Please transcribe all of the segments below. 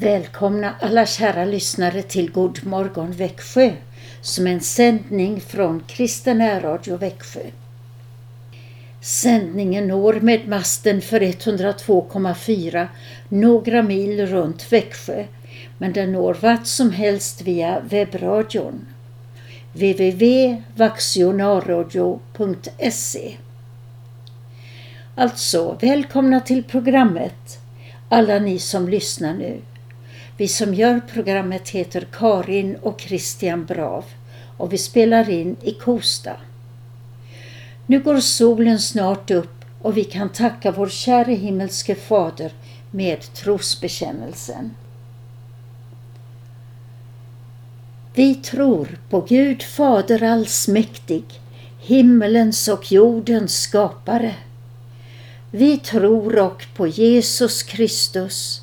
Välkomna alla kära lyssnare till God morgon Växjö som är en sändning från Kristen Radio Växjö. Sändningen når med masten för 102,4 några mil runt Växjö men den når vart som helst via webbradion www.vaxionarradio.se Alltså, välkomna till programmet alla ni som lyssnar nu. Vi som gör programmet heter Karin och Christian Brav och vi spelar in i Kosta. Nu går solen snart upp och vi kan tacka vår käre himmelske Fader med trosbekännelsen. Vi tror på Gud Fader allsmäktig, himmelens och jordens skapare. Vi tror och på Jesus Kristus,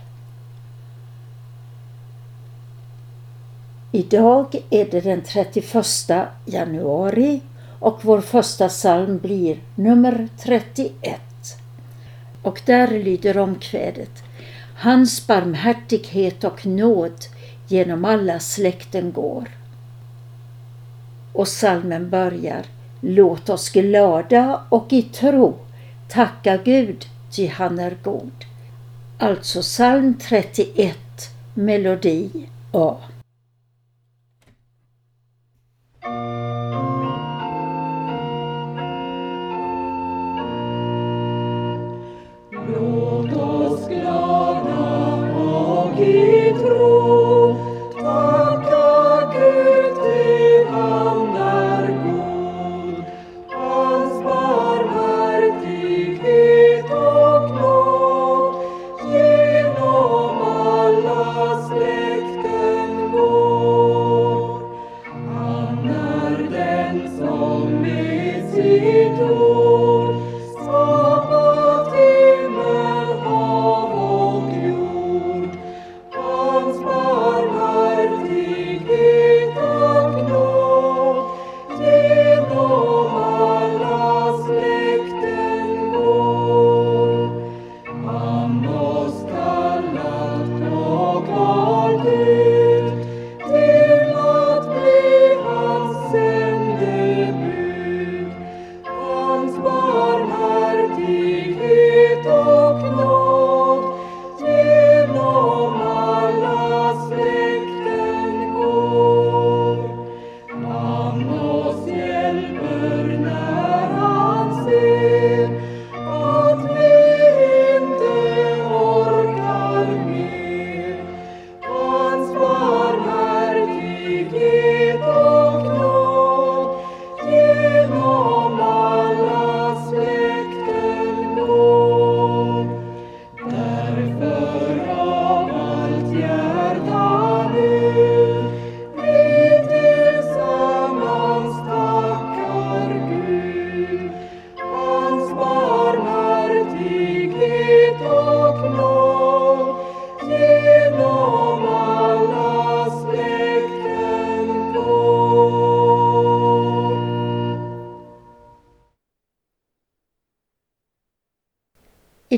Idag är det den 31 januari och vår första psalm blir nummer 31. Och där lyder omkvädet Hans barmhärtighet och nåd genom alla släkten går. Och salmen börjar Låt oss glada och i tro tacka Gud, ty han är god. Alltså psalm 31, melodi A. Thank you.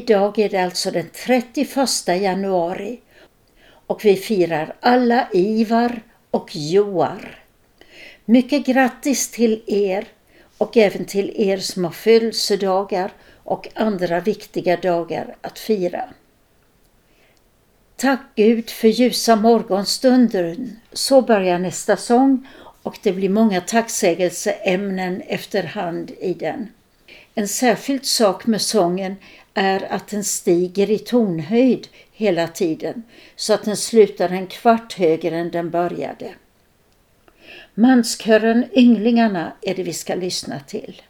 Idag är det alltså den 31 januari och vi firar alla Ivar och Joar. Mycket grattis till er och även till er som har födelsedagar och andra viktiga dagar att fira. Tack Gud för ljusa morgonstunder. Så börjar nästa sång och det blir många tacksägelseämnen efterhand i den. En särskild sak med sången är att den stiger i tonhöjd hela tiden så att den slutar en kvart högre än den började. Manskören Ynglingarna är det vi ska lyssna till.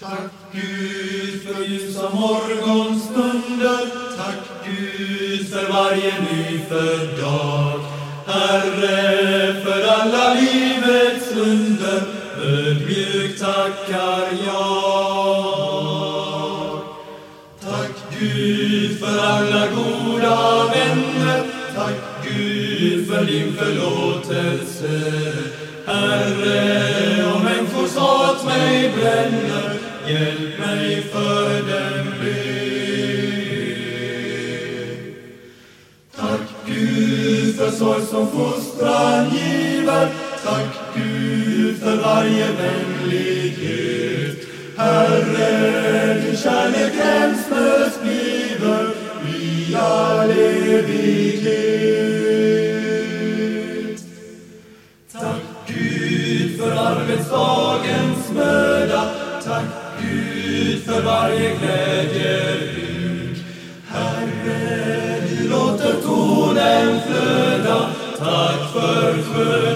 Tack Gud för ljusa morgonstunder Tack Gud för varje nyfödd dag Herre, för alla livets under ödmjukt tackar jag. Tack Gud för alla goda vänner. Tack Gud för din förlåtelse. Herre, om människors hat mig bränner Hjälp mig för dem be. Tack Gud för sorg som fostran giver. Tack Gud för varje vänlighet. Herre, din kärlek gränslös bliver i all evighet. Tack Gud för arbetsdagens möda. Tack Gud för varje glädjerus Herre, du låter tonen flöda. Tack för skön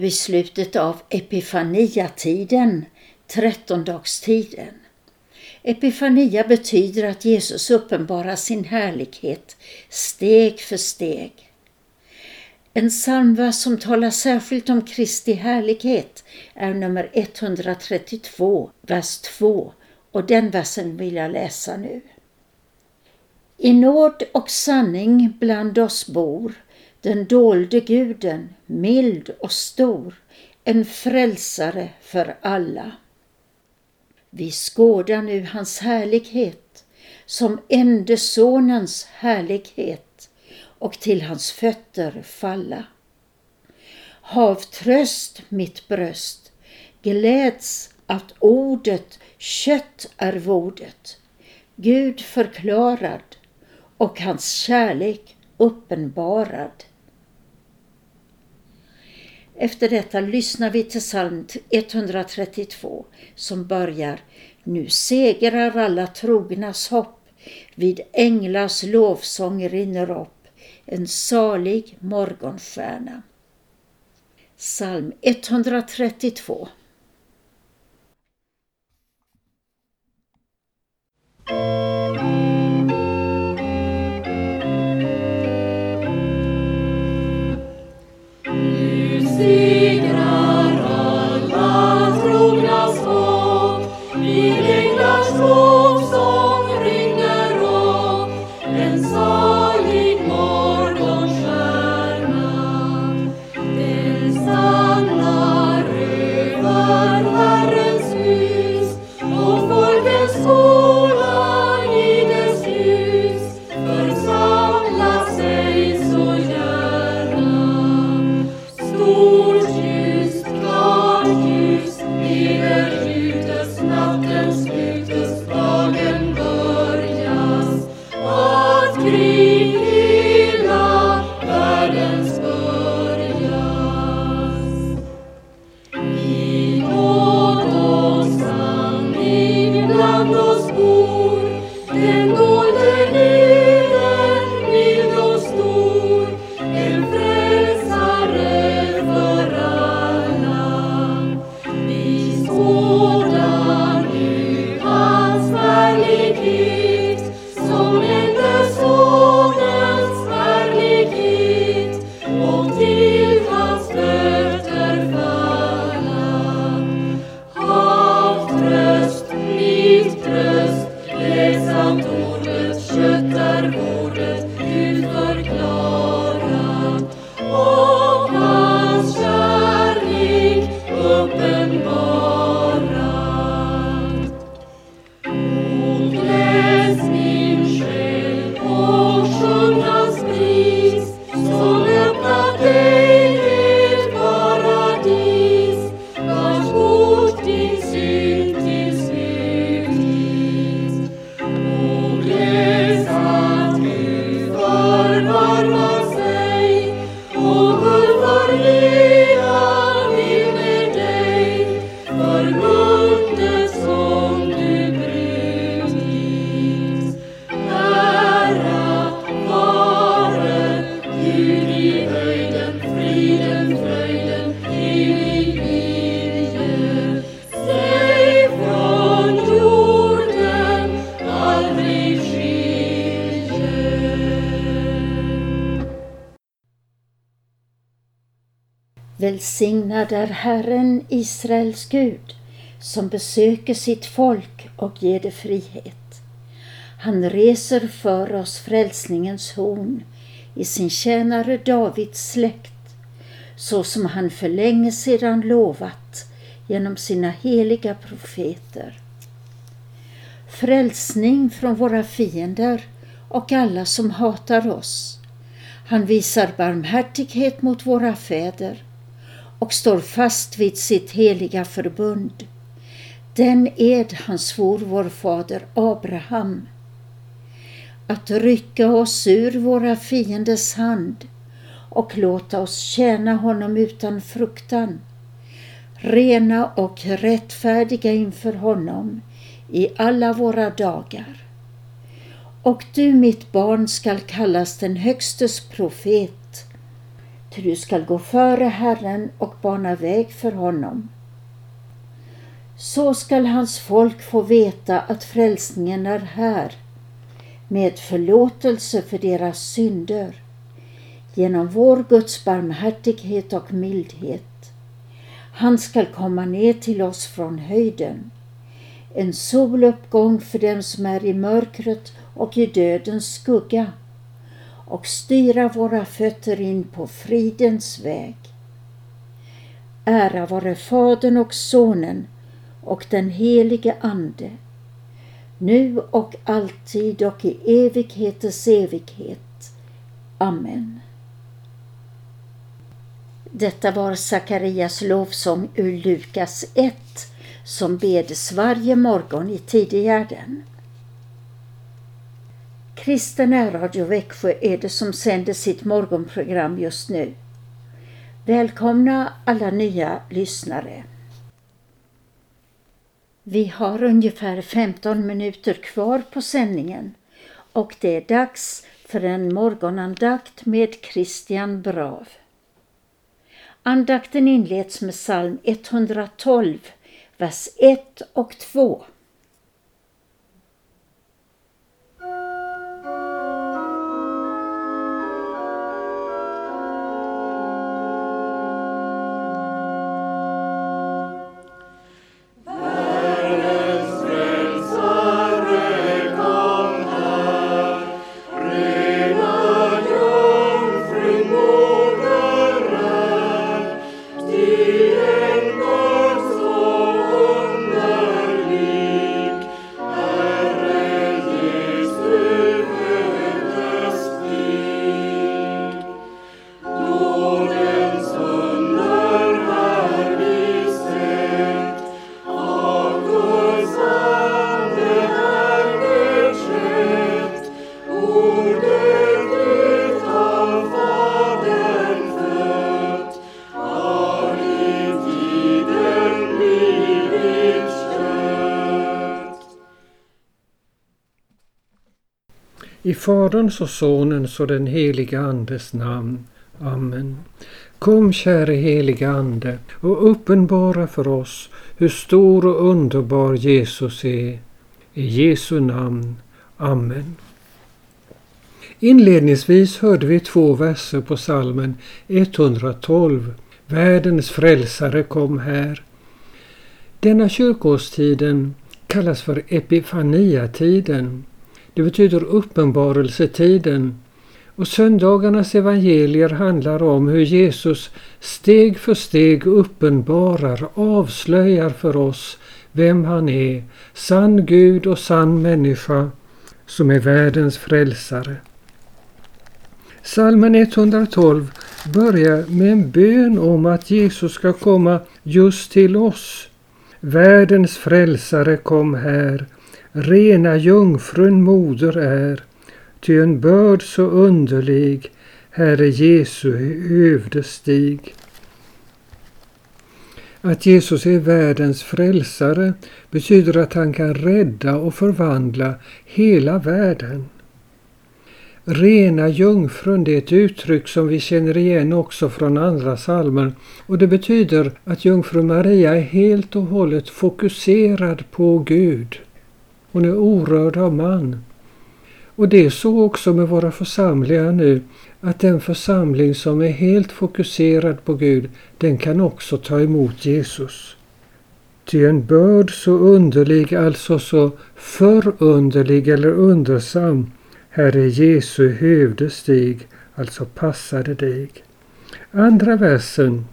vid i slutet av Epifaniatiden, trettondagstiden. Epifania betyder att Jesus uppenbarar sin härlighet steg för steg. En psalmvers som talar särskilt om Kristi härlighet är nummer 132, vers 2 och den versen vill jag läsa nu. I nåd och sanning bland oss bor den dolde guden, mild och stor, en frälsare för alla. Vi skådar nu hans härlighet som ende sonens härlighet och till hans fötter falla. Hav tröst mitt bröst, gläds att ordet kött är vordet, Gud förklarad och hans kärlek uppenbarad. Efter detta lyssnar vi till psalm 132 som börjar Nu segrar alla trognas hopp, vid änglars lovsång rinner upp en salig morgonstjärna. Psalm 132 Nu Välsignad är Herren, Israels Gud, som besöker sitt folk och ger det frihet. Han reser för oss frälsningens horn i sin tjänare Davids släkt, så som han för länge sedan lovat genom sina heliga profeter. Frälsning från våra fiender och alla som hatar oss. Han visar barmhärtighet mot våra fäder och står fast vid sitt heliga förbund. Den ed han svor vår fader Abraham. Att rycka oss ur våra fienders hand och låta oss tjäna honom utan fruktan. Rena och rättfärdiga inför honom i alla våra dagar. Och du, mitt barn, skall kallas den Högstes profet Ty du skall gå före Herren och bana väg för honom. Så skall hans folk få veta att frälsningen är här med förlåtelse för deras synder genom vår Guds barmhärtighet och mildhet. Han skall komma ner till oss från höjden, en soluppgång för dem som är i mörkret och i dödens skugga och styra våra fötter in på fridens väg. Ära vare Fadern och Sonen och den helige Ande, nu och alltid och i evighetens evighet. Amen. Detta var Sakarias lovsång ur Lukas 1 som bedes varje morgon i Tidigärden. Kristen Radio Växjö är det som sänder sitt morgonprogram just nu. Välkomna alla nya lyssnare. Vi har ungefär 15 minuter kvar på sändningen och det är dags för en morgonandakt med Christian Brav. Andakten inleds med psalm 112, vers 1 och 2. Faderns och Sonens och den helige Andes namn. Amen. Kom käre helige Ande och uppenbara för oss hur stor och underbar Jesus är. I Jesu namn. Amen. Inledningsvis hörde vi två verser på salmen 112. Världens frälsare kom här. Denna kyrkoårstiden kallas för Epifaniatiden. Det betyder uppenbarelsetiden. Och söndagarnas evangelier handlar om hur Jesus steg för steg uppenbarar, avslöjar för oss vem han är, sann Gud och sann människa, som är världens frälsare. Salmen 112 börjar med en bön om att Jesus ska komma just till oss. Världens frälsare kom här rena jungfrun moder är, ty en börd så underlig, Herre Jesu hövdestig. Att Jesus är världens frälsare betyder att han kan rädda och förvandla hela världen. Rena jungfrun det är ett uttryck som vi känner igen också från andra salmer och det betyder att jungfru Maria är helt och hållet fokuserad på Gud. Hon är orörd av man. Och det är så också med våra församlingar nu, att den församling som är helt fokuserad på Gud, den kan också ta emot Jesus. Ty en börd så underlig, alltså så förunderlig eller undersam, här är Jesu hövdestig, alltså passade dig. Andra versen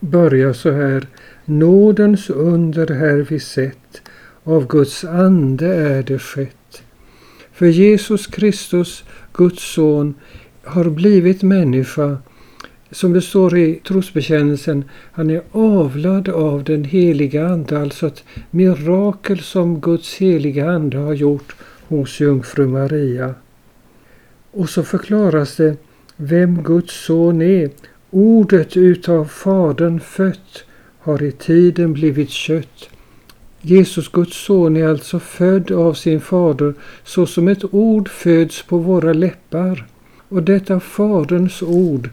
börjar så här. Nådens under här vi sett, av Guds ande är det skett. För Jesus Kristus, Guds son, har blivit människa. Som det står i trosbekännelsen, han är avlad av den heliga Ande, alltså ett mirakel som Guds heliga Ande har gjort hos jungfru Maria. Och så förklaras det vem Guds son är. Ordet utav Fadern fött har i tiden blivit kött. Jesus, Guds son, är alltså född av sin fader så som ett ord föds på våra läppar. Och detta Faderns ord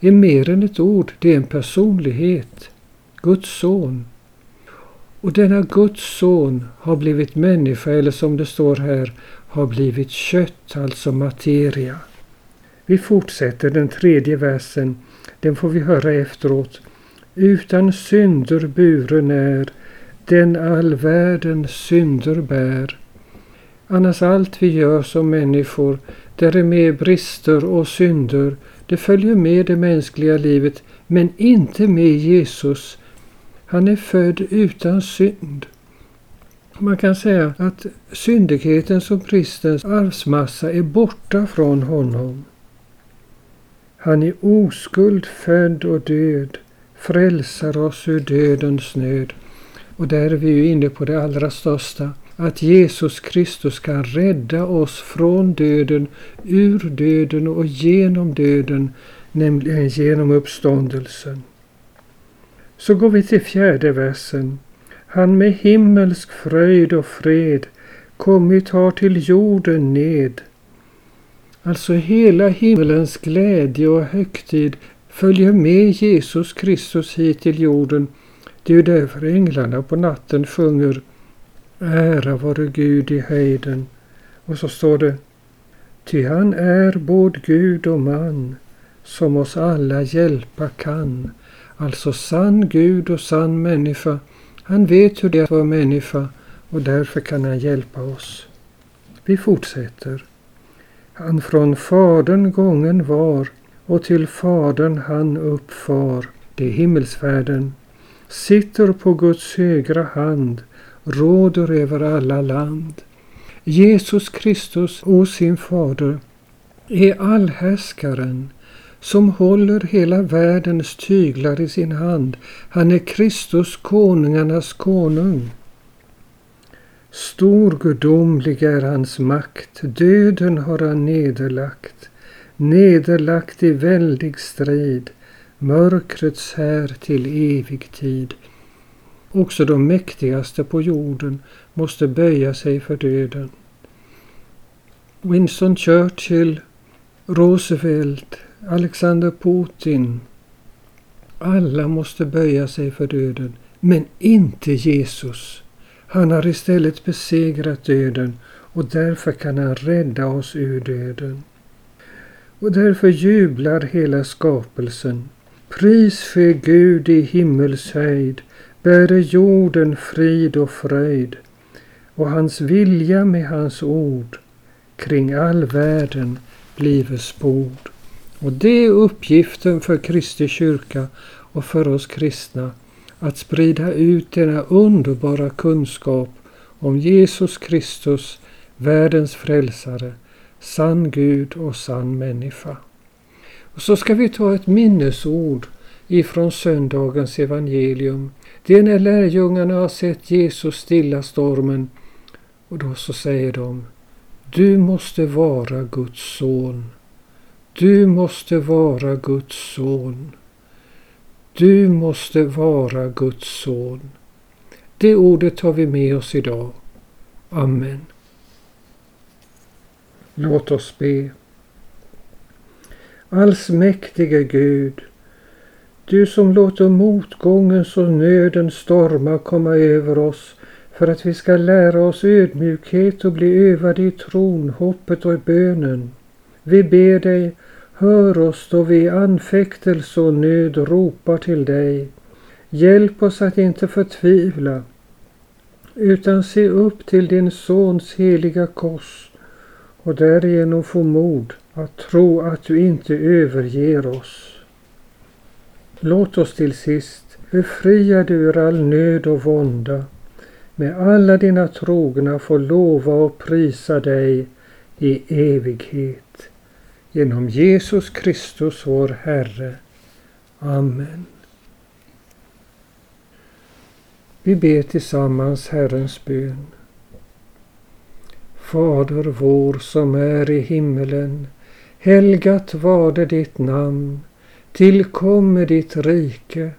är mer än ett ord, det är en personlighet. Guds son. Och denna Guds son har blivit människa, eller som det står här, har blivit kött, alltså materia. Vi fortsätter den tredje versen. Den får vi höra efteråt. Utan synder buren är, den all världens synder bär. Annars allt vi gör som människor, där är med brister och synder, det följer med det mänskliga livet, men inte med Jesus. Han är född utan synd. Man kan säga att syndighetens och bristens arvsmassa är borta från honom. Han är oskuld född och död, frälsar oss ur dödens nöd. Och där är vi ju inne på det allra största, att Jesus Kristus kan rädda oss från döden, ur döden och genom döden, nämligen genom uppståndelsen. Så går vi till fjärde versen. Han med himmelsk fröjd och fred kommit har till jorden ned. Alltså hela himmelens glädje och högtid följer med Jesus Kristus hit till jorden. Det är ju därför änglarna på natten sjunger Ära vare Gud i höjden. Och så står det Ty han är både Gud och man som oss alla hjälpa kan. Alltså sann Gud och sann människa. Han vet hur det är att vara människa och därför kan han hjälpa oss. Vi fortsätter. Han från Fadern gången var och till Fadern han uppfar, det är himmelsfärden, sitter på Guds högra hand, råder över alla land. Jesus Kristus och sin Fader är allhärskaren som håller hela världens tyglar i sin hand. Han är Kristus, konungarnas konung. Stor gudomlig är hans makt, döden har han nederlagt, nederlagt i väldig strid, mörkrets här till evig tid. Också de mäktigaste på jorden måste böja sig för döden. Winston Churchill, Roosevelt, Alexander Putin. Alla måste böja sig för döden, men inte Jesus. Han har istället besegrat döden och därför kan han rädda oss ur döden. Och därför jublar hela skapelsen. Pris ske Gud i himmelshöjd, bäre jorden frid och fröjd och hans vilja med hans ord kring all världen blive spord. Och det är uppgiften för Kristi kyrka och för oss kristna att sprida ut denna underbara kunskap om Jesus Kristus, världens frälsare, sann Gud och sann människa. Och så ska vi ta ett minnesord ifrån söndagens evangelium. Det är när lärjungarna har sett Jesus stilla stormen och då så säger de Du måste vara Guds son. Du måste vara Guds son. Du måste vara Guds son. Det ordet tar vi med oss idag. Amen. Låt oss be. Allsmäktige Gud, du som låter motgångens och nödens stormar komma över oss för att vi ska lära oss ödmjukhet och bli övade i tron, hoppet och bönen. Vi ber dig Hör oss då vi i anfäktelse och nöd ropar till dig. Hjälp oss att inte förtvivla utan se upp till din Sons heliga kors och därigenom få mod att tro att du inte överger oss. Låt oss till sist befriade ur all nöd och vånda med alla dina trogna få lova och prisa dig i evighet. Genom Jesus Kristus vår Herre. Amen. Vi ber tillsammans Herrens bön. Fader vår som är i himmelen. Helgat varde ditt namn. Tillkomme ditt rike.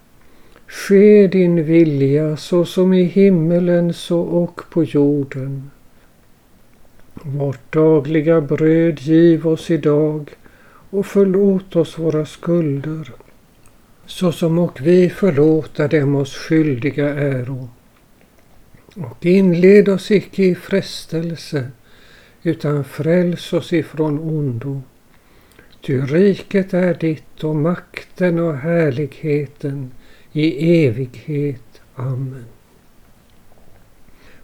Ske din vilja så som i himmelen så och på jorden. Vårt dagliga bröd giv oss idag och förlåt oss våra skulder såsom och vi förlåta dem oss skyldiga äro. Och inled oss icke i frestelse utan fräls oss ifrån ondo. Ty riket är ditt och makten och härligheten i evighet. Amen.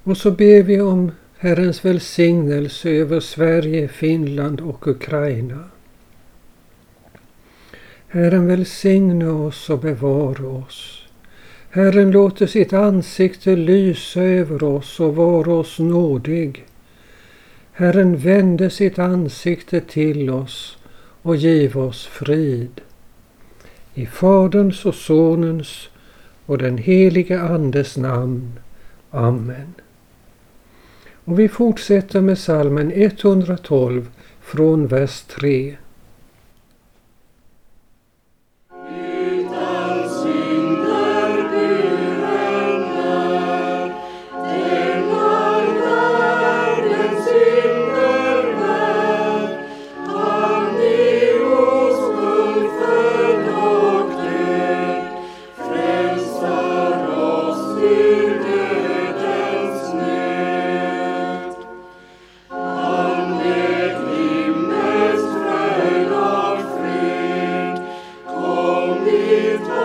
Och så ber vi om Herrens välsignelse över Sverige, Finland och Ukraina. Herren välsigne oss och bevara oss. Herren låter sitt ansikte lysa över oss och vara oss nådig. Herren vände sitt ansikte till oss och giv oss frid. I Faderns och Sonens och den helige Andes namn. Amen. Och vi fortsätter med salmen 112 från vers 3. lift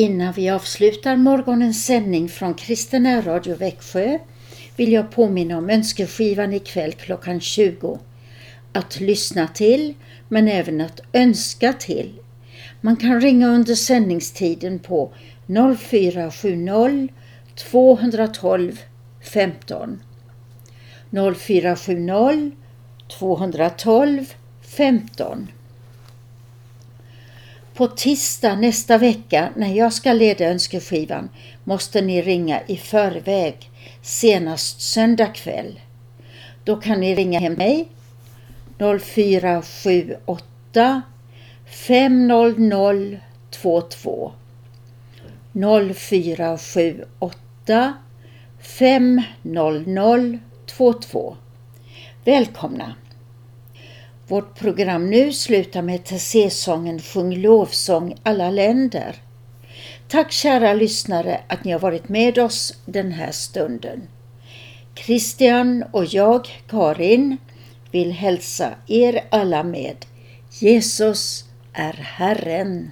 Innan vi avslutar morgonens sändning från Kristen Radio Växjö vill jag påminna om önskeskivan ikväll klockan 20. Att lyssna till, men även att önska till. Man kan ringa under sändningstiden på 0470 212 15. 0470 212 15. På tisdag nästa vecka när jag ska leda önskeskivan måste ni ringa i förväg, senast söndag kväll. Då kan ni ringa hem mig 0478 500 22 0478 500 22 Välkomna! Vårt program nu slutar med Tessé-sången Sjung lovsång alla länder. Tack kära lyssnare att ni har varit med oss den här stunden. Christian och jag, Karin, vill hälsa er alla med Jesus är Herren.